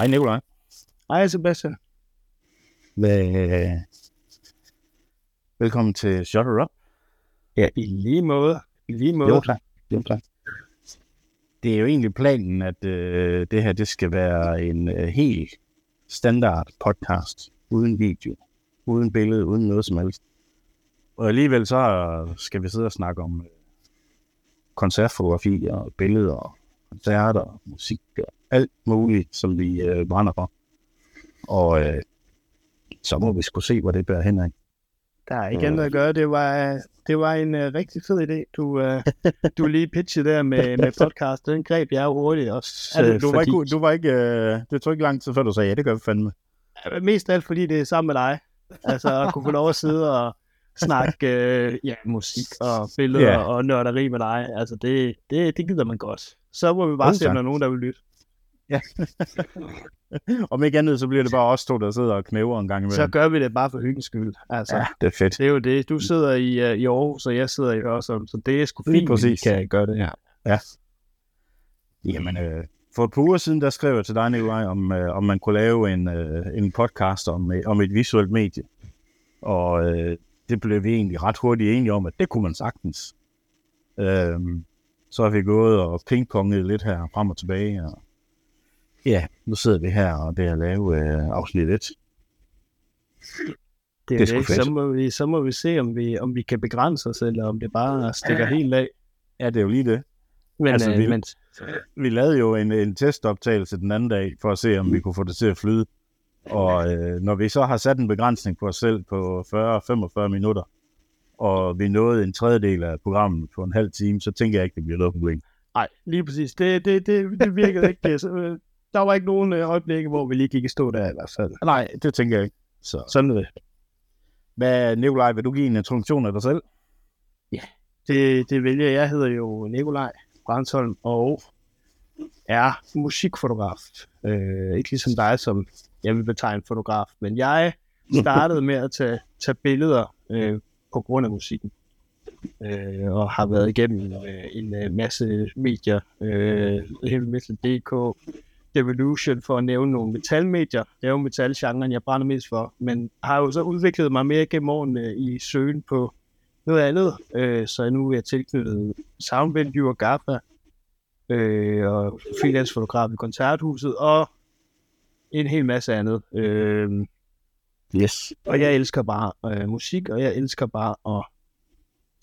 Hej Nikolaj. Hej Sebastian. Hvad... Velkommen til Shut Up. Ja, i lige måde. I lige måde. Jo, tak. Jo, tak. Det er jo egentlig planen, at øh, det her det skal være en øh, helt standard podcast, uden video, uden billede, uden noget som helst. Og alligevel så skal vi sidde og snakke om øh, koncertfotografi og billeder og koncerter og musik og alt muligt, som vi øh, brænder for. Og øh, så må vi skulle se, hvor det bærer hen af. Der er ikke andet at gøre. Det var, det var en uh, rigtig fed idé, du, uh, du lige pitchede der med, med podcast. Den greb jeg jo hurtigt også. Altså, du, var ikke, du var ikke, uh, det tog ikke lang tid før, du sagde, ja, det gør vi fandme. Mest alt, fordi det er sammen med dig. Altså at kunne få lov at sidde og snakke uh, ja, musik og billeder yeah. og nørderi med dig. Altså det, det, det gider man godt. Så må vi bare oh, se, om der er nogen, der vil lytte. Ja. Om ikke andet, så bliver det bare os to, der sidder og knæver en gang imellem. Så gør vi det bare for hyggens skyld. Altså, ja, det er fedt. Det er jo det. Du sidder i, uh, i Aarhus, og jeg sidder i Øresund, så det er sgu fint, præcis. kan gøre det her. Ja. Jamen, øh, for et par uger siden, der skrev jeg til dig, Nikolaj, om, øh, om man kunne lave en, øh, en podcast om, øh, om et visuelt medie. Og øh, det blev vi egentlig ret hurtigt enige om, at det kunne man sagtens. Øh, så har vi gået og pingponget lidt her frem og tilbage, og Ja, nu sidder vi her, og det er at lave øh, afsnit 1. Det er det, det. Så, må vi, så må vi se, om vi, om vi kan begrænse os, eller om det bare stikker helt af. Ja, det er jo lige det. Men, altså, øh, vi, men... vi lavede jo en, en testoptagelse den anden dag, for at se, om vi kunne få det til at flyde. Og øh, når vi så har sat en begrænsning på os selv på 40-45 minutter, og vi nåede en tredjedel af programmet på en halv time, så tænker jeg ikke, det bliver noget problem. Nej, lige præcis. Det, det, det, det virkede ikke. Det. Så, der var ikke nogen øh, øjeblikke, hvor vi lige gik i stå der i hvert fald. Nej, det tænker jeg ikke. Så. Sådan er det. Hvad, Nikolaj, vil du give en introduktion af dig selv? Ja, det, det vælger jeg. Jeg hedder jo Nikolaj Brandsholm og er musikfotograf. Øh, ikke ligesom dig, som jeg vil betegne fotograf, men jeg startede med at tage, tage billeder øh, på grund af musikken. Øh, og har været igennem øh, en øh, masse medier, øh, Heavy Metal DK, Devolution for at nævne nogle metalmedier. Det er jo metalgenren, jeg brænder mest for, men har jo så udviklet mig mere gennem årene i søgen på noget andet, øh, så nu er jeg tilknyttet Soundvenue og GAFA, øh, og freelance-fotograf i Koncerthuset, og en hel masse andet. Øh, yes. Og jeg elsker bare øh, musik, og jeg elsker bare at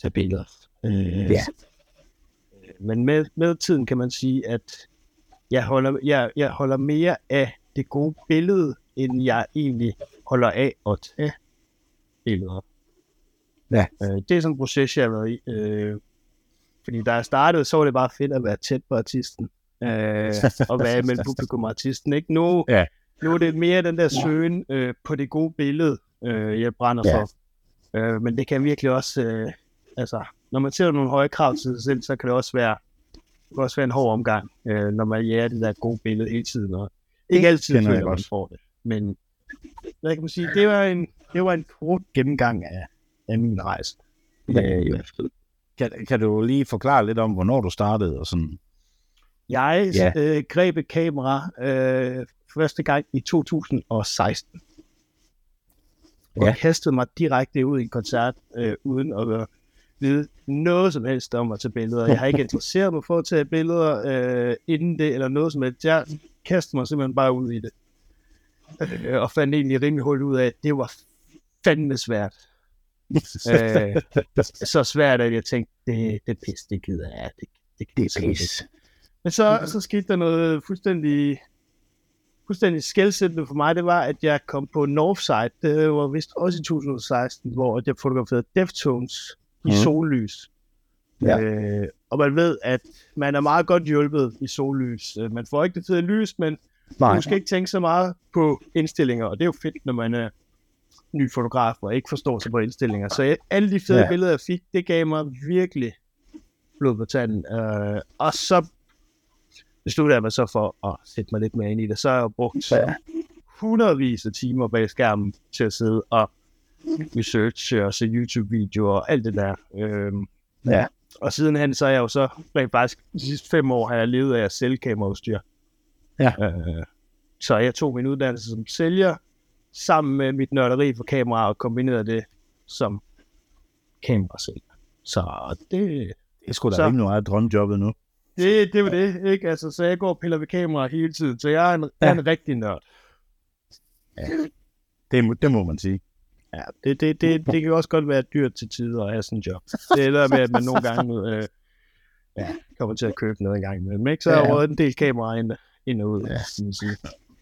tage billeder. Øh, ja. Men med, med tiden kan man sige, at jeg holder, jeg, jeg holder mere af det gode billede, end jeg egentlig holder af at tage billeder. Ja. Øh, det er sådan en proces, jeg har været i. Øh, fordi da jeg startede, så var det bare fedt at være tæt på artisten. Øh, og være mellem publikum og artisten. Ikke? Nu, ja. nu er det mere den der søgen øh, på det gode billede, øh, jeg brænder ja. for. Øh, men det kan virkelig også, øh, altså, når man ser nogle høje krav til sig selv, så kan det også være det kan også være en hård omgang, øh, når man jager det der gode billede hele tiden. Og ikke altid jeg man får det. Men hvad kan man sige, det var en, det var en kort gennemgang af, af min rejse. Ja, ja. Kan, kan du lige forklare lidt om, hvornår du startede? Og sådan? Jeg ja. øh, greb et kamera øh, første gang i 2016. Og ja. kastede mig direkte ud i en koncert, øh, uden at vide noget som helst om at tage billeder. Jeg har ikke interesseret mig for at tage billeder øh, inden det, eller noget som helst. Jeg kastede mig simpelthen bare ud i det. Øh, og fandt egentlig rimelig hurtigt ud af, at det var fandme svært. øh, så svært, at jeg tænkte, det, det er pis, det gider jeg. Det, det, det er pis. Men så, så skete der noget fuldstændig fuldstændig skældsættende for mig, det var, at jeg kom på Northside, det var vist også i 2016, hvor jeg fotograferede Deftones i mm. sollys. Ja. Øh, og man ved, at man er meget godt hjulpet i sollys. Øh, man får ikke det fede lys, men Nej. du skal ikke tænke så meget på indstillinger, og det er jo fedt, når man er ny fotograf og ikke forstår sig på indstillinger. Så jeg, alle de fede ja. billeder, jeg fik, det gav mig virkelig blod på tanden. Øh, og så besluttede jeg mig så for at sætte mig lidt mere ind i det. Så har jeg brugt ja. hundredvis af timer bag skærmen til at sidde og research og se YouTube-videoer og alt det der. Øhm, ja. Og sidenhen så er jeg jo så, rent faktisk de sidste fem år har jeg levet af at sælge kameraudstyr. Ja. Øh, Så jeg tog min uddannelse som sælger, sammen med mit nørderi for kamera, og kombinerede det som kamerasælger. Så det, Det sgu da Så- ikke noget drømjobbet nu. det, det var det, ikke? Altså, så jeg går og piller ved kamera hele tiden, så jeg er en, ja. en rigtig nørd. Det, må- det må man sige. Ja, det, det, det, det kan også godt være dyrt til tider at have sådan en job. Det er der med, at man nogle gange øh, ja, kommer til at købe noget en gang imellem. Ikke? Så er Ja, en del kameraer ind, ind og ud. Ja.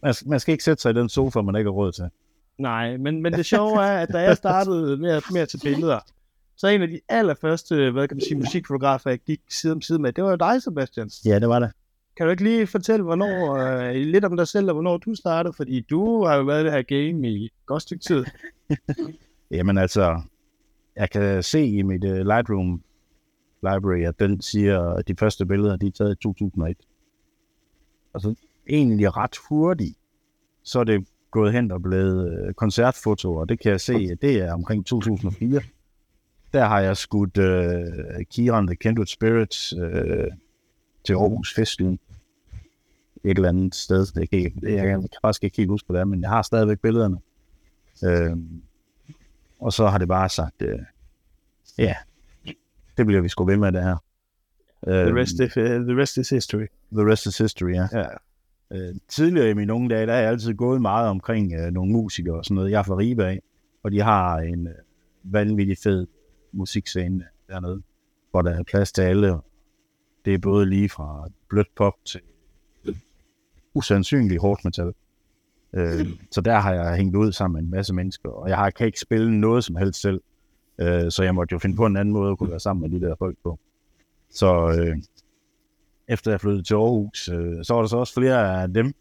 Man. Man, skal ikke sætte sig i den sofa, man ikke har råd til. Nej, men, men det sjove er, at da jeg startede med at tage billeder, så en af de allerførste, hvad kan man sige, musikfotografer, jeg gik side om side med, det var jo dig, Sebastian. Ja, det var det. Kan du ikke lige fortælle, hvornår, øh, lidt om dig selv, og hvornår du startede? Fordi du har jo været i det her game i et godt stykke tid. Jamen altså, jeg kan se i mit uh, Lightroom library, at den siger, at de første billeder, de er taget i 2001. Altså, egentlig ret hurtigt, så er det gået hen og blevet øh, uh, koncertfotoer. det kan jeg se, at det er omkring 2004. Der har jeg skudt uh, Kieran The Kindred Spirits uh, til Aarhus Festlige. Et eller andet sted. Det kan, jeg, jeg kan faktisk ikke helt huske, hvad det er, men jeg har stadigvæk billederne. Uh, og så har det bare sagt, øh, ja, det bliver vi sgu ved med det her. Øh, The rest, is, uh, the rest is history. the rest is history, ja. Ja. Øh, tidligere i mine unge dage, der er jeg altid gået meget omkring øh, nogle musikere og sådan noget. Jeg er fra Ribe af, og de har en øh, vanvittig fed musikscene dernede, hvor der er plads til alle. Det er både lige fra blødt pop til usandsynlig hårdt metal. Øh, så der har jeg hængt ud sammen med en masse mennesker, og jeg har, kan ikke spille noget som helst selv. Øh, så jeg måtte jo finde på en anden måde at kunne være sammen med de der folk på. Så øh, efter jeg flyttede til Aarhus, øh, så var der så også flere af dem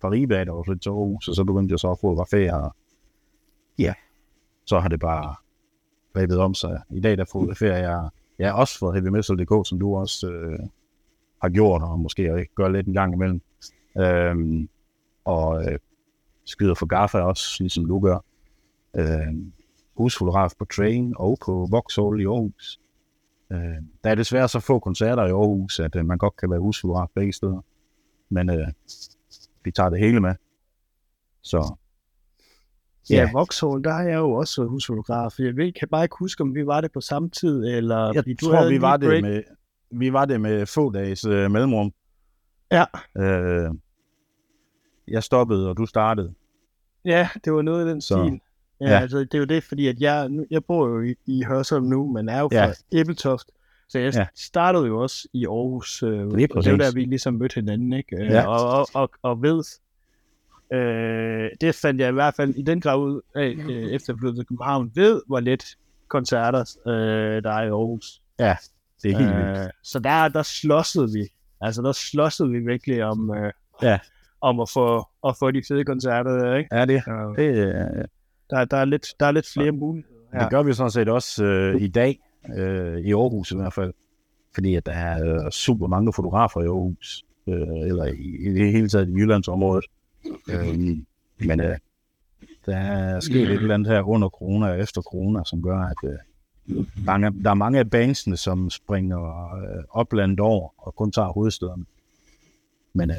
fra Ribe, der var flyttet til Aarhus, og så begyndte jeg så at fotografere. Og ja, så har det bare grebet om sig. I dag der fotograferer jeg, jeg også for heavymetal.dk, som du også øh, har gjort, og måske gør lidt en gang imellem. Øhm, og øh, skyder for Gaffa også, ligesom du gør. Øh, husfotograf på Train og på Vauxhall i Aarhus. Øh, der er desværre så få koncerter i Aarhus, at øh, man godt kan være husfotograf begge steder. Men øh, vi tager det hele med. Så Ja, Ja. Vauxhall, der har jeg jo også været husfotograf. Jeg kan bare ikke huske, om vi var det på samme tid, eller... jeg tror, vi var, et det break. med, vi var det med få dages øh, mellemrum. Ja. Øh, jeg stoppede, og du startede. Ja, det var noget af den Så- stil. Ja, ja. altså det er jo det, fordi at jeg, nu- jeg bor jo i, i Hørsholm nu, men er jo fra Ja. Æbeltoft. Så jeg Ja. startede jo også i Aarhus. Øh, og det var der, vi ligesom mødte hinanden, ikke? Øh, Ja. Og, og, og, og ved, øh, det fandt jeg i hvert fald i den grad ud af, øh, efter jeg flyttede til København, ved, hvor let koncerter øh, der er i Aarhus. Det er helt vildt. Øh, så der, der slåsede vi. Altså, der slåsede vi virkelig om, øh, Ja. om at, få, at få de fede koncerter der, ikke? Ja, det, Øh, det, øh, der, der, er lidt, der er lidt flere muligheder. Ja. Det gør vi sådan set også øh, i dag, øh, i Aarhus i hvert fald. Fordi at der er øh, super mange fotografer i Aarhus, øh, eller i, i det hele taget i Jyllandsområdet. Øh, men øh, der er sket et eller andet her under corona og efter corona, som gør, at øh, mange, der er mange af bandsene, som springer øh, oplandet over og kun tager hovedstederne. Men øh,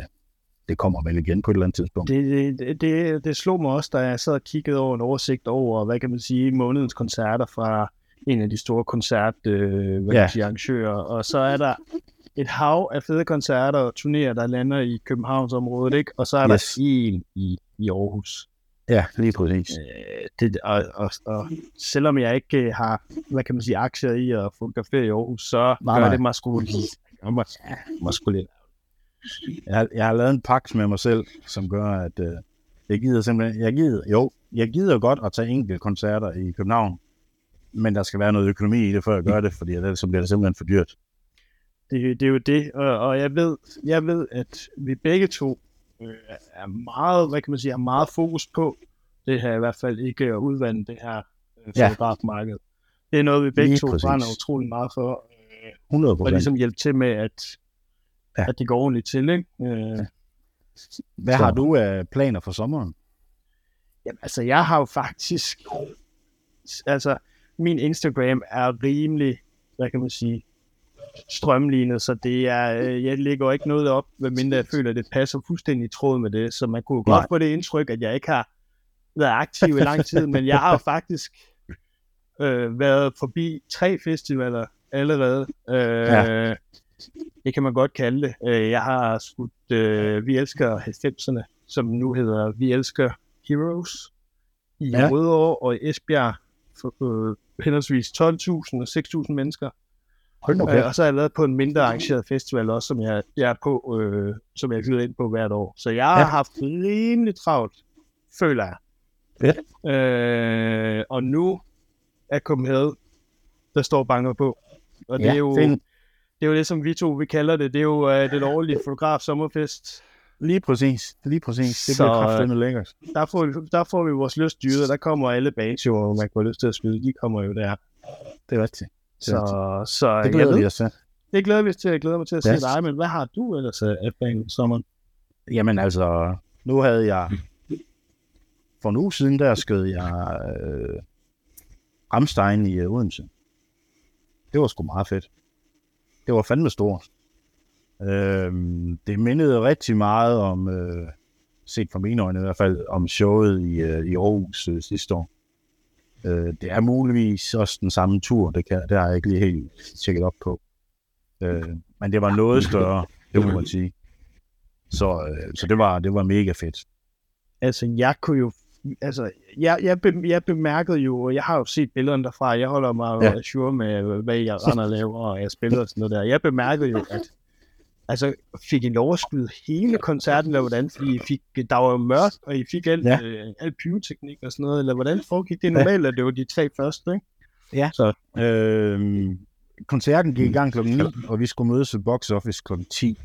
det kommer vel igen på et eller andet tidspunkt. Det, det, det, det slog mig også, da jeg sad og kiggede over en oversigt over, hvad kan man sige, månedens koncerter fra en af de store koncert, øh, hvad Ja. kan sige, arrangører. Og så er der et hav af fede koncerter og turnéer, der lander i Københavnsområdet, ikke? Og så er Yes. der en i, i Aarhus. Ja, lige præcis. Øh, det, og, og, og, selvom jeg ikke øh, har, hvad kan man sige, aktier i at fotografere i Aarhus, så Nej, gør nej. det sgu mig sgu lidt. Jeg har, jeg har lavet en pagt med mig selv, som gør, at øh, jeg gider simpelthen, jeg gider, jo, jeg gider godt at tage enkelte koncerter i København, men der skal være noget økonomi i det, før jeg gør det, fordi ellers så bliver det simpelthen for dyrt. Det, det er jo det, og, og jeg, ved, jeg ved, at vi begge to øh, er meget, hvad kan man sige, har meget fokus på det her i hvert fald ikke at udvande det her øh, Ja. fotografmarked. Det er noget, vi begge Lige to præcis. brænder utrolig meget for, øh, 100 og ligesom hjælpe til med, at, Ja. ja. at det går ordentligt til. Ikke? Øh, Hvad så- har du af planer for sommeren? Jamen, altså, jeg har jo faktisk... Altså, min Instagram er rimelig, hvad kan man sige, strømlignet, så det er, øh, jeg lægger ikke noget op, medmindre jeg føler, at det passer fuldstændig i tråd med det, så man kunne godt Nej. få det indtryk, at jeg ikke har været aktiv i lang tid, men jeg har jo faktisk øh, været forbi tre festivaler allerede. Øh, Ja. Det kan man godt kalde det. Øh, Jeg har skudt øh, Vi Elsker 90'erne, som nu hedder Vi Elsker Heroes i ja. Rødovre og i Esbjerg for øh, henholdsvis 12.000 og 6.000 mennesker. Hold nu Okay. kæft. Og så har jeg lavet på en mindre arrangeret festival også, som jeg, jeg er på, øh, som jeg hyrer ind på hvert år. Så jeg har Ja. ja. haft rimelig travlt, føler jeg. Fedt. Øh, og nu er Copenhagen, der står banker på. Og det, Ja, er jo, fint. det er jo det, som vi to vi kalder det. Det er jo øh, den årlige fotograf sommerfest. Lige præcis. Lige præcis. Det Så, bliver kraftedeme lækkert. Der får, vi, der får vi vores lyst dyret. Der kommer alle bandshower, man kunne have lyst til at skyde. De kommer jo der. Det er rigtigt. Det, Så, så det jeg glæder vi os til. det glæder vi os til. Jeg glæder mig til at se Yes. dig. Men hvad har du ellers af af banen sommeren? Jamen altså, nu havde jeg... For en uge siden, der skød jeg øh, Ramstein i øh, Odense. Det var sgu meget fedt. Det var fandme stort. Øh, det mindede rigtig meget om, øh, set fra mine øjne i hvert fald, om showet i, øh, i Aarhus øh, sidste år. Øh, det er muligvis også den samme tur, det, kan, det har jeg ikke lige helt tjekket op på. Øh, men det var noget større, det må man sige. Så, øh, så det, var, det var mega fedt. Altså, jeg kunne jo... Altså, jeg, jeg, be, jeg bemærkede jo, og jeg har jo set billederne derfra, jeg holder mig ja. sure med, hvad jeg render og laver, og jeg spiller og sådan noget der. Jeg bemærkede jo, at altså, fik I lov at skyde hele koncerten, eller hvordan? Fordi I fik, der var jo mørkt, og I fik alt, Ja. øh, alt pyroteknik og sådan noget, eller hvordan foregik det normalt, at det var de tre første, ikke? Ja. Så, øh, koncerten gik i gang klokken 9, og vi skulle mødes ved box office klokken 10.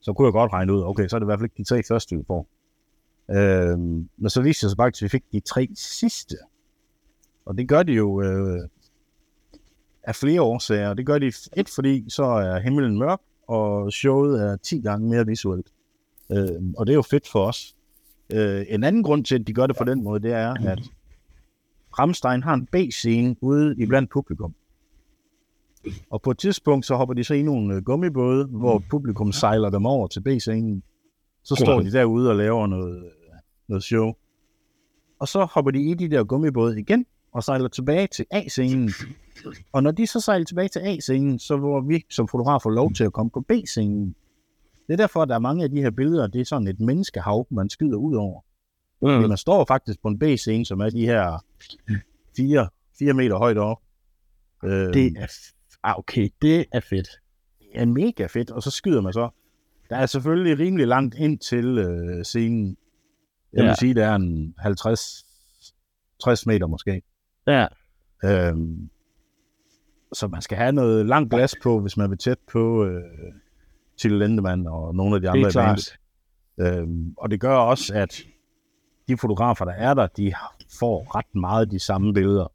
Så kunne jeg godt regne ud, okay, så er det i hvert fald ikke de tre første, vi får. Øh, men så viste det sig faktisk, at vi fik de tre sidste. Og det gør de jo øh, af flere årsager. Det gør de et, fordi så er himlen mørk, og showet er 10 gange mere visuelt. Øh, og det er jo fedt for os. Øh, en anden grund til, at de gør det på den måde, det er, at Ramstein har en B-scene ude i blandt publikum. Og på et tidspunkt, så hopper de så i nogle øh, gummibåde, hvor publikum sejler dem over til B-scenen. Så står de derude og laver noget, øh, noget show. Og så hopper de i de der gummibåde igen, og sejler tilbage til A-scenen. Og når de så sejler tilbage til A-scenen, så får vi som fotografer lov til at komme på B-scenen. Det er derfor, at der er mange af de her billeder, det er sådan et menneskehav, man skyder ud over. Fordi Mm. man står faktisk på en B-scene, som er de her 4, 4 meter højt op. Øh, Det er... Ah, okay, det er fedt. er mega fedt, og så skyder man så. Der er selvfølgelig rimelig langt ind til øh, scenen. Jeg vil Ja. sige, det er en 50, 60 meter måske. Ja, Øhm, så man skal have noget langt glas på, hvis man vil tæt på øh, til Lindemann og nogle af de andre bandet. Øhm, og det gør også, at de fotografer, der er der, de får ret meget de samme billeder.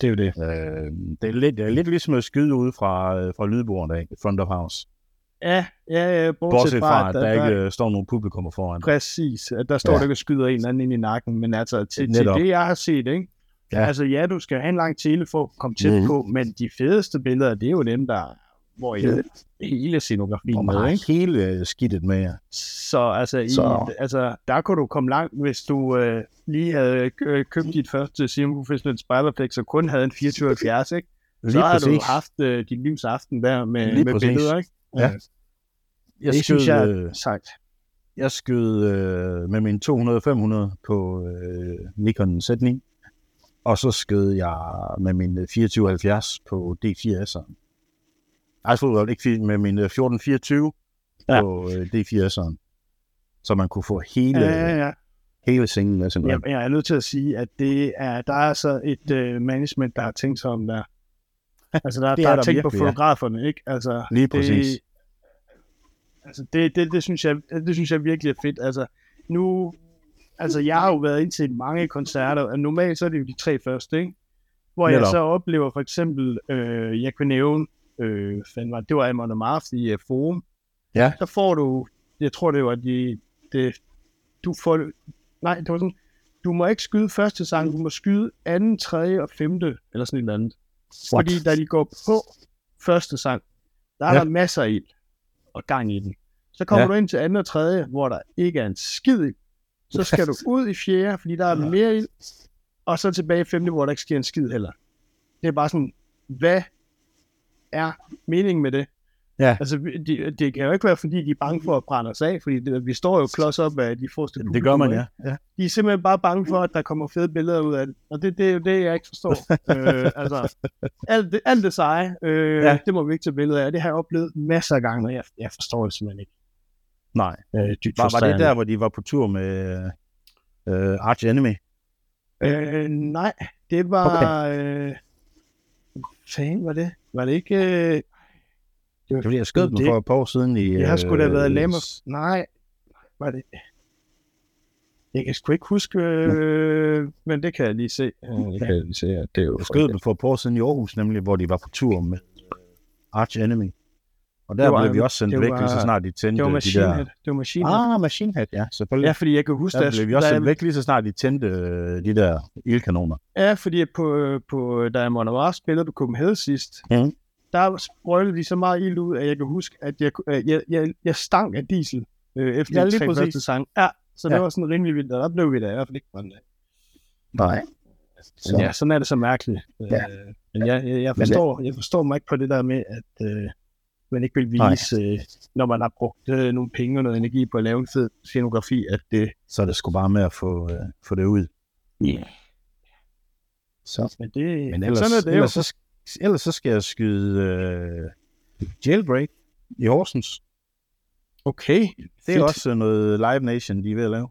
Det er jo det. Øhm, det, er lidt, det er lidt ligesom at skyde ud fra, øh, fra lydbordet af, front of house. Ja, ja, ja bortset, Bortset fra, at der, der, ikke øh, står nogen publikummer foran. Præcis, at der står Ja. ja. der ikke og skyder en eller anden ind i nakken, men altså til, til Netop. det, jeg har set, ikke? Ja. Altså ja, du skal have en lang tele for at komme tæt mm. på, men de fedeste billeder, det er jo dem, der hvor I Ja. hele scenografien med, har ikke? hele øh, skidtet med jer. Så altså, I, Så. altså, der kunne du komme langt, hvis du øh, lige havde øh, købt dit første Sim Professional Spejlerflex og kun havde en 2470, ikke? Så Lige havde du haft øh, din livs aften der med, Lige med præcis. billeder, ikke? Ja. Jeg det synes jeg øh, er sejt. Jeg skød øh, med min 200-500 på øh, Nikon Z9, og så skød jeg med min øh, 2470 på D4S'eren. Altså ikke med min øh, 1424 ja. Ja. på øh, D4S'eren. Så man kunne få hele, Ja, ja, ja. hele sengen med simpelthen. Jeg, jeg er nødt til at sige, at det er, der er altså et uh, management, der har tænkt sig om der. Altså, der, Det der er er tænkt på ja. fotograferne, ikke? Altså, Lige præcis. Det, altså, det, det, det, synes jeg, det synes jeg virkelig er fedt. Altså, nu, altså, jeg har jo været ind til mange koncerter, og normalt så er det jo de tre første, ikke? Hvor jeg Netop. så oplever for eksempel, øh, jeg kan nævne, øh, var, det, det var Amon Amarth i uh, Forum. Ja. Der får du, jeg tror det var de, det, du får, nej, det var sådan, du må ikke skyde første sang, du må skyde anden, tredje og femte, eller sådan et eller andet. What? Fordi da de går på første sang, Der er Ja. der masser af ild og gang i den. Så kommer Ja. du ind til anden og tredje, hvor der ikke er en skid ild. Så skal du ud i fjerde, fordi der er mere ild. Og så tilbage i femte, hvor der ikke sker en skid heller. Det er bare sådan, hvad er meningen med det? Ja. Altså, det, det kan jo ikke være, fordi de er bange for at brænde os af, fordi det, vi står jo klods op af de forreste Det gør man, ja. ja. de er simpelthen bare bange for, at der kommer fede billeder ud af det. Og det, det er jo det, jeg ikke forstår. øh, altså, alt det, alt det seje, øh, ja. det må vi ikke tage billeder af. Det har jeg oplevet masser af gange, og jeg, jeg forstår det simpelthen ikke. Nej. Øh, dybt Var, var det der, hvor de var på tur med øh, Arch Enemy? Øh, nej, det var... Okay. Øh, fanden var det? Var det ikke... Øh, Det var fordi, jeg skød dem Det- for et par år siden i... jeg har sgu da øh, været Lamos. Nej, var det... Jeg kan sgu ikke huske, øh, men det kan jeg lige se. Øh, det kan jeg lige se, at det er jo... Jeg skød dem for et par år siden i Aarhus, nemlig, hvor de var på tur med øh, Arch Enemy. Og der var- blev vi også sendt væk, var- lige så snart de tændte Det var de der... Head. Det var Machine Head. Ah, Machine Head, ja, selvfølgelig. Ja, fordi jeg kan huske, der blev vi også sendt væk, lige så snart de tændte øh, de der ildkanoner. Ja, fordi på, på, da Monavar spillede på Copenhagen sidst, Mhm. der sprøjtede de så meget ild ud, at jeg kan huske, at jeg, øh, jeg, jeg, jeg stank af diesel øh, efter Ja, tre første sang. Ja, så det Ja. var sådan rimelig vildt, og der blev vi da i hvert fald ikke brændt af. Nej. Så. Ja, sådan er det så mærkeligt. Ja. Øh, men jeg, jeg, jeg, forstår, jeg forstår mig ikke på det der med, at øh, man ikke vil Nej. vise, øh, når man har brugt øh, nogle penge og noget energi på at lave en fed scenografi, at det... Så er det sgu bare med at få, øh, få det ud. Yeah. Så. Men, det, Men ellers, sådan er det jo. ellers, så, ellers så skal jeg skyde øh, Jailbreak i Horsens. Okay, Det er fedt. også noget Live Nation, de er ved at lave.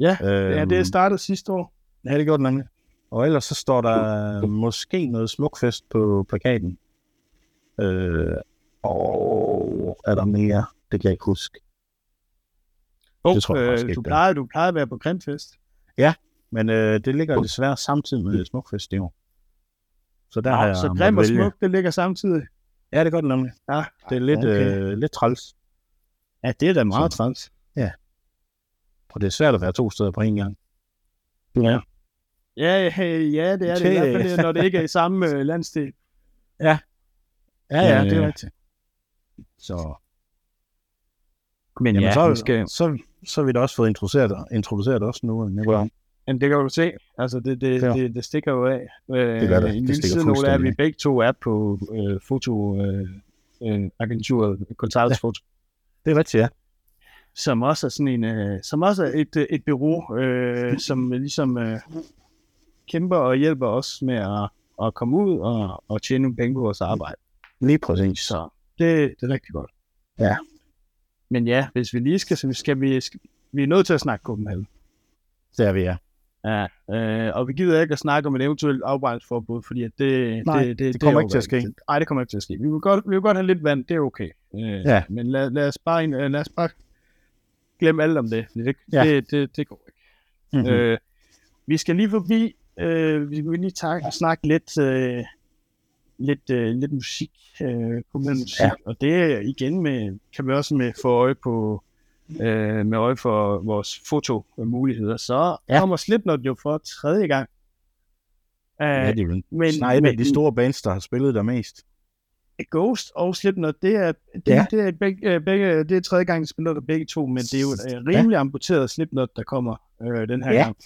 Ja, øhm, ja, det er startet sidste år. Ja, det gjorde den nemlig. Og ellers så står der måske noget smukfest på plakaten. Øh, og er der mere? Det kan jeg ikke huske. Oh, Det tror jeg øh, du, er. plejer, du plejer at være på Grindfest. Men øh, det ligger desværre samtidig med smukfest i år. Så der har Nå, jeg så Grim og vælge. Smuk, det ligger samtidig. Ja, det gør det nemlig. Ja, Det er lidt, okay. øh, lidt træls. ja det er da meget Så- træls. Og det er svært at være to steder på en gang. Ja. Ja, ja, ja, det er det. I hvert fald, når det ikke er i samme øh, landsdel. Ja, ja, det er Øh, rigtigt. Så, Men jamen, ja, så, vi skal, så, så har vi da også fået introduceret, introduceret også nu. Nicolaj. men det kan du se. Altså, det, det, Ja. det, det stikker jo af. Øh, Det gør det. En Det stikker sidenote er, fuldstændig vi begge to er på øh, fotoagenturet, øh, øh, agenturet, Foto. Det er rigtigt, ja. som også er sådan en, øh, som også er et, øh, et bureau, øh, som ligesom øh, kæmper og hjælper os med at, at komme ud og, og tjene nogle penge på vores arbejde. Lige præcis. Så det, det er rigtig godt. Ja. Men ja, hvis vi lige skal, så skal vi, skal, vi er nødt til at snakke Copenhagen. Det er vi, ja. Ja, øh, og vi gider ikke at snakke om et eventuelt afbrændingsforbud, fordi at det, Nej, det, det kommer er ikke til at ske. Nej, det kommer ikke til at ske. Vi vil godt, vi vil godt have lidt vand, det er okay. Øh, Ja. Men lad, lad, os bare, øh, lad os bare glemme alt om det. Det, Ja. det, det, det går ikke. Mm-hmm. Øh, vi skal lige forbi, øh, vi skal lige tage, snakke lidt, øh, lidt, øh, lidt musik, øh, musik. Ja. Og det er igen med, kan vi også med få øje på, øh, med øje for vores fotomuligheder. Så Ja. kommer Slipknot jo for tredje gang. Uh, ja, det er jo men- snart men- de store bands, der har spillet der mest. Ghost og Slipknot, det er, det, Ja. det er, begge, øh, begge, det er tredje gang, de spiller der begge to, men det er jo et øh, rimelig ja. amputeret Slipknot, der kommer øh, den her Ja. gang.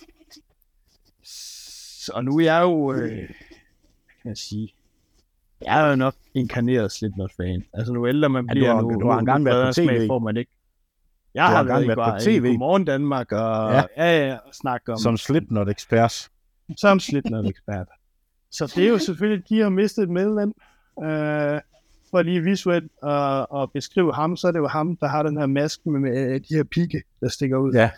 Og nu er jeg jo, øh, kan jeg sige, jeg er jo nok inkarneret Slipknot-fan. Altså nu ældre man Ja, du bliver, har- nu, du har nu- engang været på TV. får man ikke. Jeg Du har, har været, engang været på TV. Godmorgen Danmark, og Ja. ja, ja, ja og snakke om, Som Slipknot-ekspert. som Slipknot-ekspert. Så det er jo selvfølgelig, de har mistet et medlem. Øh, for lige visuelt at, at beskrive ham, så er det jo ham, der har den her maske med, med de her pigge, der stikker ud. Ja.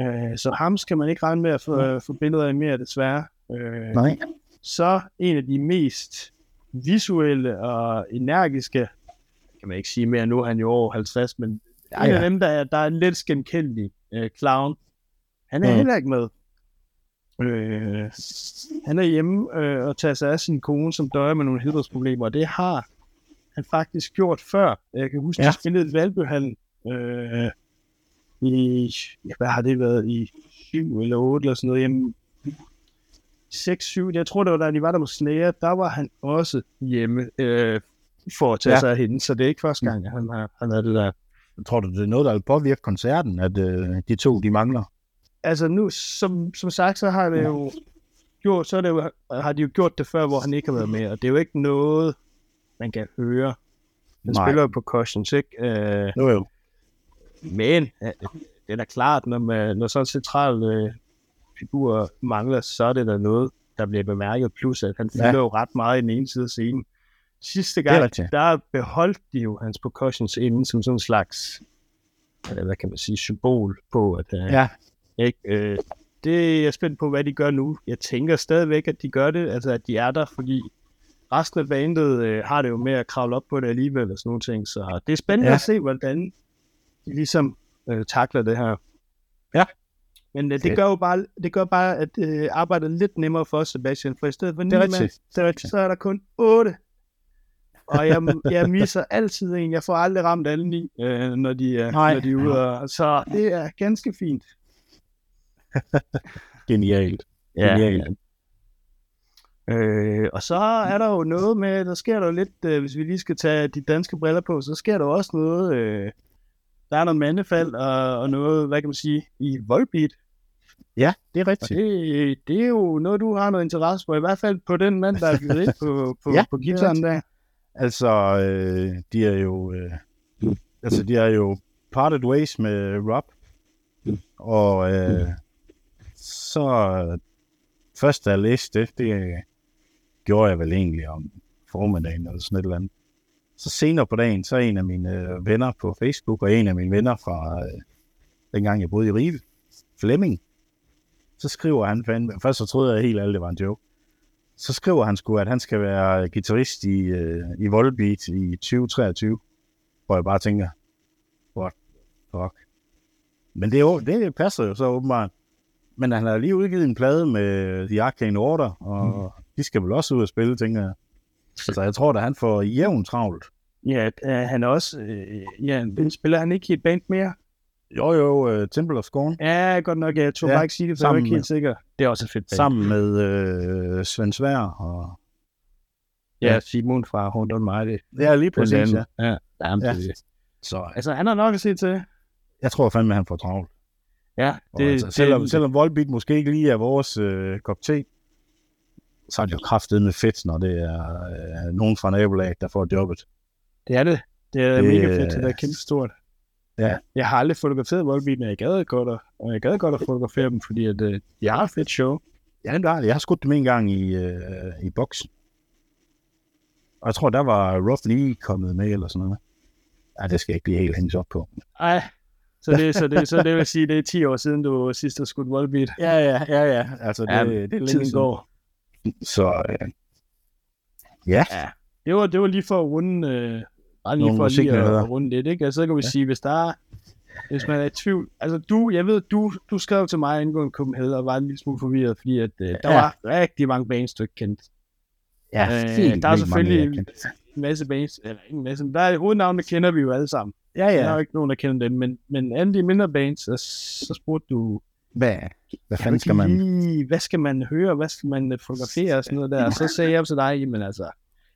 Øh, så ham skal man ikke regne med at få, få billeder af mere, desværre. Øh, Nej. så en af de mest visuelle og energiske, kan man ikke sige mere, nu er han jo over 50, men Ja, en ja. af dem, der er, der er en lidt skændkendelig øh, clown, han er Mm. heller ikke med. Øh, han er hjemme øh, og tager sig af sin kone, som døjer med nogle helbredsproblemer, og det har han faktisk gjort før. Jeg kan huske, at Ja. ja. spillede et Valbyhallen øh, i, ja, hvad har det været, i 7 eller 8 eller sådan noget hjemme. 6-7, jeg tror det var da de var der med Slayer, der var han også hjemme. Øh, for at tage Ja. sig af hende, så det er ikke første gang, at han har, han har det der. Tror du, det er noget, der vil påvirke koncerten, at øh, de to, de mangler? Altså nu, som, som sagt, så har det jo gjort, så er det jo, har de jo gjort det før, hvor han ikke har været med, og det er jo ikke noget, man kan høre. Han Nej. spiller jo på cautions, ikke? Øh, Jo, jo. Men øh, det er da klart, når, man, når sådan en central øh, figur mangler, så er det da noget, der bliver bemærket. Plus, at han fylder Ja. jo ret meget i den ene side af scenen. Sidste gang, der beholdt de jo hans percussions inden som sådan en slags, øh, hvad kan man sige, symbol på, at øh, Ja, ikke, øh, det er jeg spændt på, hvad de gør nu. Jeg tænker stadigvæk, at de gør det, altså at de er der, fordi resten af bandet øh, har det jo med at kravle op på det alligevel og sådan nogle ting, så det er spændende ja. at se, hvordan de ligesom øh, takler det her. Ja. Men øh, det gør jo bare, det gør bare at øh, arbejdet lidt nemmere for os, Sebastian, for i stedet for det er ni rigtigt. mand, Det er rigtigt. så er der kun otte. Og jeg, jeg misser altid en. Jeg får aldrig ramt alle ni, øh, når, de er, Nej. når de er ude. Og, så det er ganske fint. Genialt. Genialt. Øh, og så er der jo noget med, der sker der jo lidt, øh, hvis vi lige skal tage de danske briller på, så sker der også noget, øh, der er noget mandefald og, og noget, hvad kan man sige, i voldbeat. Ja, det er Og rigtigt. det, det er jo noget, du har noget interesse for, i hvert fald på den mand, der er ind på, på, Ja, på gitaren der. Altså, øh, de er jo... Øh, altså, de er jo parted ways med Rob. Og øh, så først da jeg læste det, det gjorde jeg vel egentlig om formiddagen eller sådan et eller andet. Så senere på dagen, så en af mine øh, venner på Facebook, og en af mine venner fra øh, dengang jeg boede i Ribe, Flemming, så skriver han, fandme, først så troede jeg helt alt, det var en joke. Så skriver han sgu, at han skal være guitarist i, øh, i Volbeat i 2023. Hvor jeg bare tænker, what fuck. Men det, er jo, det passer jo så åbenbart. Men han har lige udgivet en plade med The Arcane Order, og mm. de skal vel også ud og spille, tænker jeg. Så jeg tror, at han får jævn travlt. Ja, øh, han er også, øh, ja, spiller han ikke i et band mere? Jo, jo, uh, Temple of Scorn, Ja, godt nok, jeg tog Ja, ja, bare ikke sige det, for jeg var ikke helt sikker. Det er også et fedt band. sammen med øh, Svend Svær. Og... Ja, Simon fra Horn on Mighty. Ja, lige præcis, ja. ja. Jamen, Ja. det, Så altså, han har nok at se til. jeg tror fandme, han får travlt. Ja, Det, det, altså, det, selvom, selvom Volbeat måske ikke lige er vores øh, kop te, så er det jo kraftet med fedt, når det er øh, nogen fra nabolaget, der får jobbet. det er det. Det er Det- det, mega fedt, det er kæmpe stort. Ja. Jeg har aldrig fotograferet Volbeat, men jeg gad godt at, og jeg gad godt at fotografere dem, fordi at, øh, de har et fedt show. Ja, det har det. Jeg har skudt dem en gang i, øh, i boksen. Og jeg tror, der var Rough lige kommet med, eller sådan noget. Ja, det skal jeg ikke lige helt hænges op på. Ej, så det, så det, så det vil sige, det er 10 år siden, du sidst har skudt Volbeat. Ja, ja, ja, ja. Altså, det, Ja, det er længe Tiden siden. går. Så øh, ja, Ja, det var, det var lige for at runde, øh, bare lige for lige at, at runde lidt, ikke? Altså, så kan vi Ja. sige, hvis der er, hvis man er i tvivl, altså du, jeg ved, du, du skrev til mig angående Copenhagen og var en lille smule forvirret, fordi at, øh, der Ja. var rigtig mange bands, du ikke kendte. ja Øh, helt der er mange, selvfølgelig- kendte. En masse bands, eller en masse, men der er hovednavnene kender vi jo alle sammen. Ja, Ja. Der er jo ikke nogen, der kender dem, men, men alle de mindre bands, så, så spurgte du, Hvad, hvad kan fanden skal man... lige, hvad skal man høre, hvad skal man fotografere og sådan noget der, og så sagde jeg til dig, jamen altså,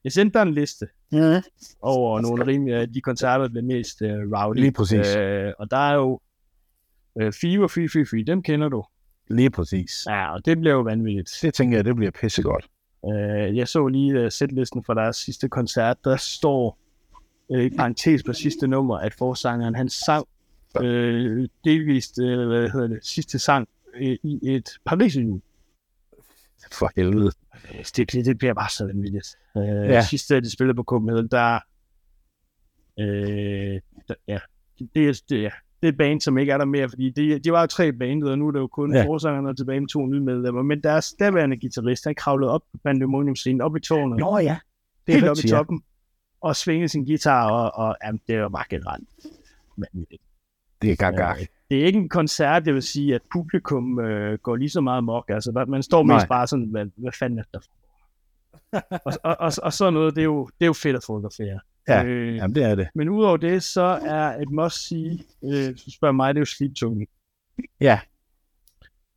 jeg sendte dig en liste, Ja, over nogle rimelig af de koncerter, der er mest uh, rowdy. Lige præcis. Øh, og der er jo uh, Fever, Free, Free, Free, dem kender du. lige præcis. Ja, og det bliver jo vanvittigt. Det tænker jeg, det bliver pissegodt. Uh, jeg så lige uh, setlisten for deres sidste koncert, der står uh, i parentes på sidste nummer, at forsangeren han sang uh, delvist, uh, hvad hedder det, sidste sang uh, i et paris For helvede. det, det, det bliver bare så vanvittigt. Uh, Ja. Sidste, de spillede på Copenhagen, der, øh, der ja, det, er, det, ja, det er et band, som ikke er der mere, fordi de, de var jo tre bandet, og nu er det jo kun Ja. forsangerne tilbage med to nye medlemmer, men deres daværende guitarist, han kravlede op på pandemonium-scenen, op i tårnet, Nå ja, det er helt op i ja. toppen, og svingede sin guitar, og, og jamen, det var bare generelt vanvittigt. Det er gak. Øh, Det er ikke en koncert, det vil sige, at publikum øh, går lige så meget mok. Altså, man står mest Nej. bare sådan, hvad, hvad fanden er der og, og, og, og sådan noget, det er jo, det er jo fedt at fotografere. Ja, øh, Jamen, det er det. Men udover det, så er et must sige, øh, du spørger mig, det er jo sliptungen. Ja.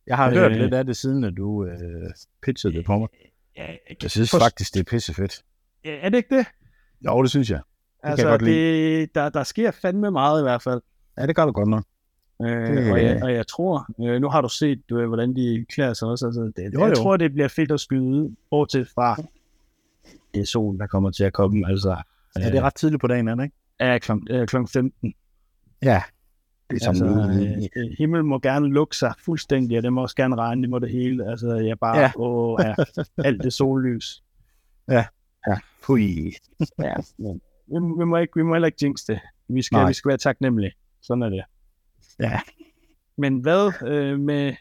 Jeg har Øh. hørt lidt af det, siden at du øh, pitchede det på mig. Ja, Jeg synes For- faktisk, det er pissefedt. ja, er det ikke det? Jo, det synes jeg. kan Altså, jeg godt det, der, der sker fandme meget i hvert fald. Ja, det gør du godt nok. Øh, Det- og, jeg, og jeg tror, øh, nu har du set, du, hvordan de klæder sig også. Altså, det, Jo, jeg jo. tror, det bliver fedt at skyde ud, bortset fra det er solen, der kommer til at komme. Altså, Ja, det er ret tidligt på dagen, er det ikke? er kl. Øh, kl. 15. Ja. Det er Altså, som... øh, himlen må gerne lukke sig fuldstændig, og det må også gerne regne, det må det hele. Altså, jeg bare, Ja. ja. åh, ja, alt det sollys. Fui. Ja, men vi, vi, må ikke, vi må heller ikke jinx det. Vi skal, Nej. vi skal være taknemmelige. Sådan er det. Ja. Men hvad øh, med,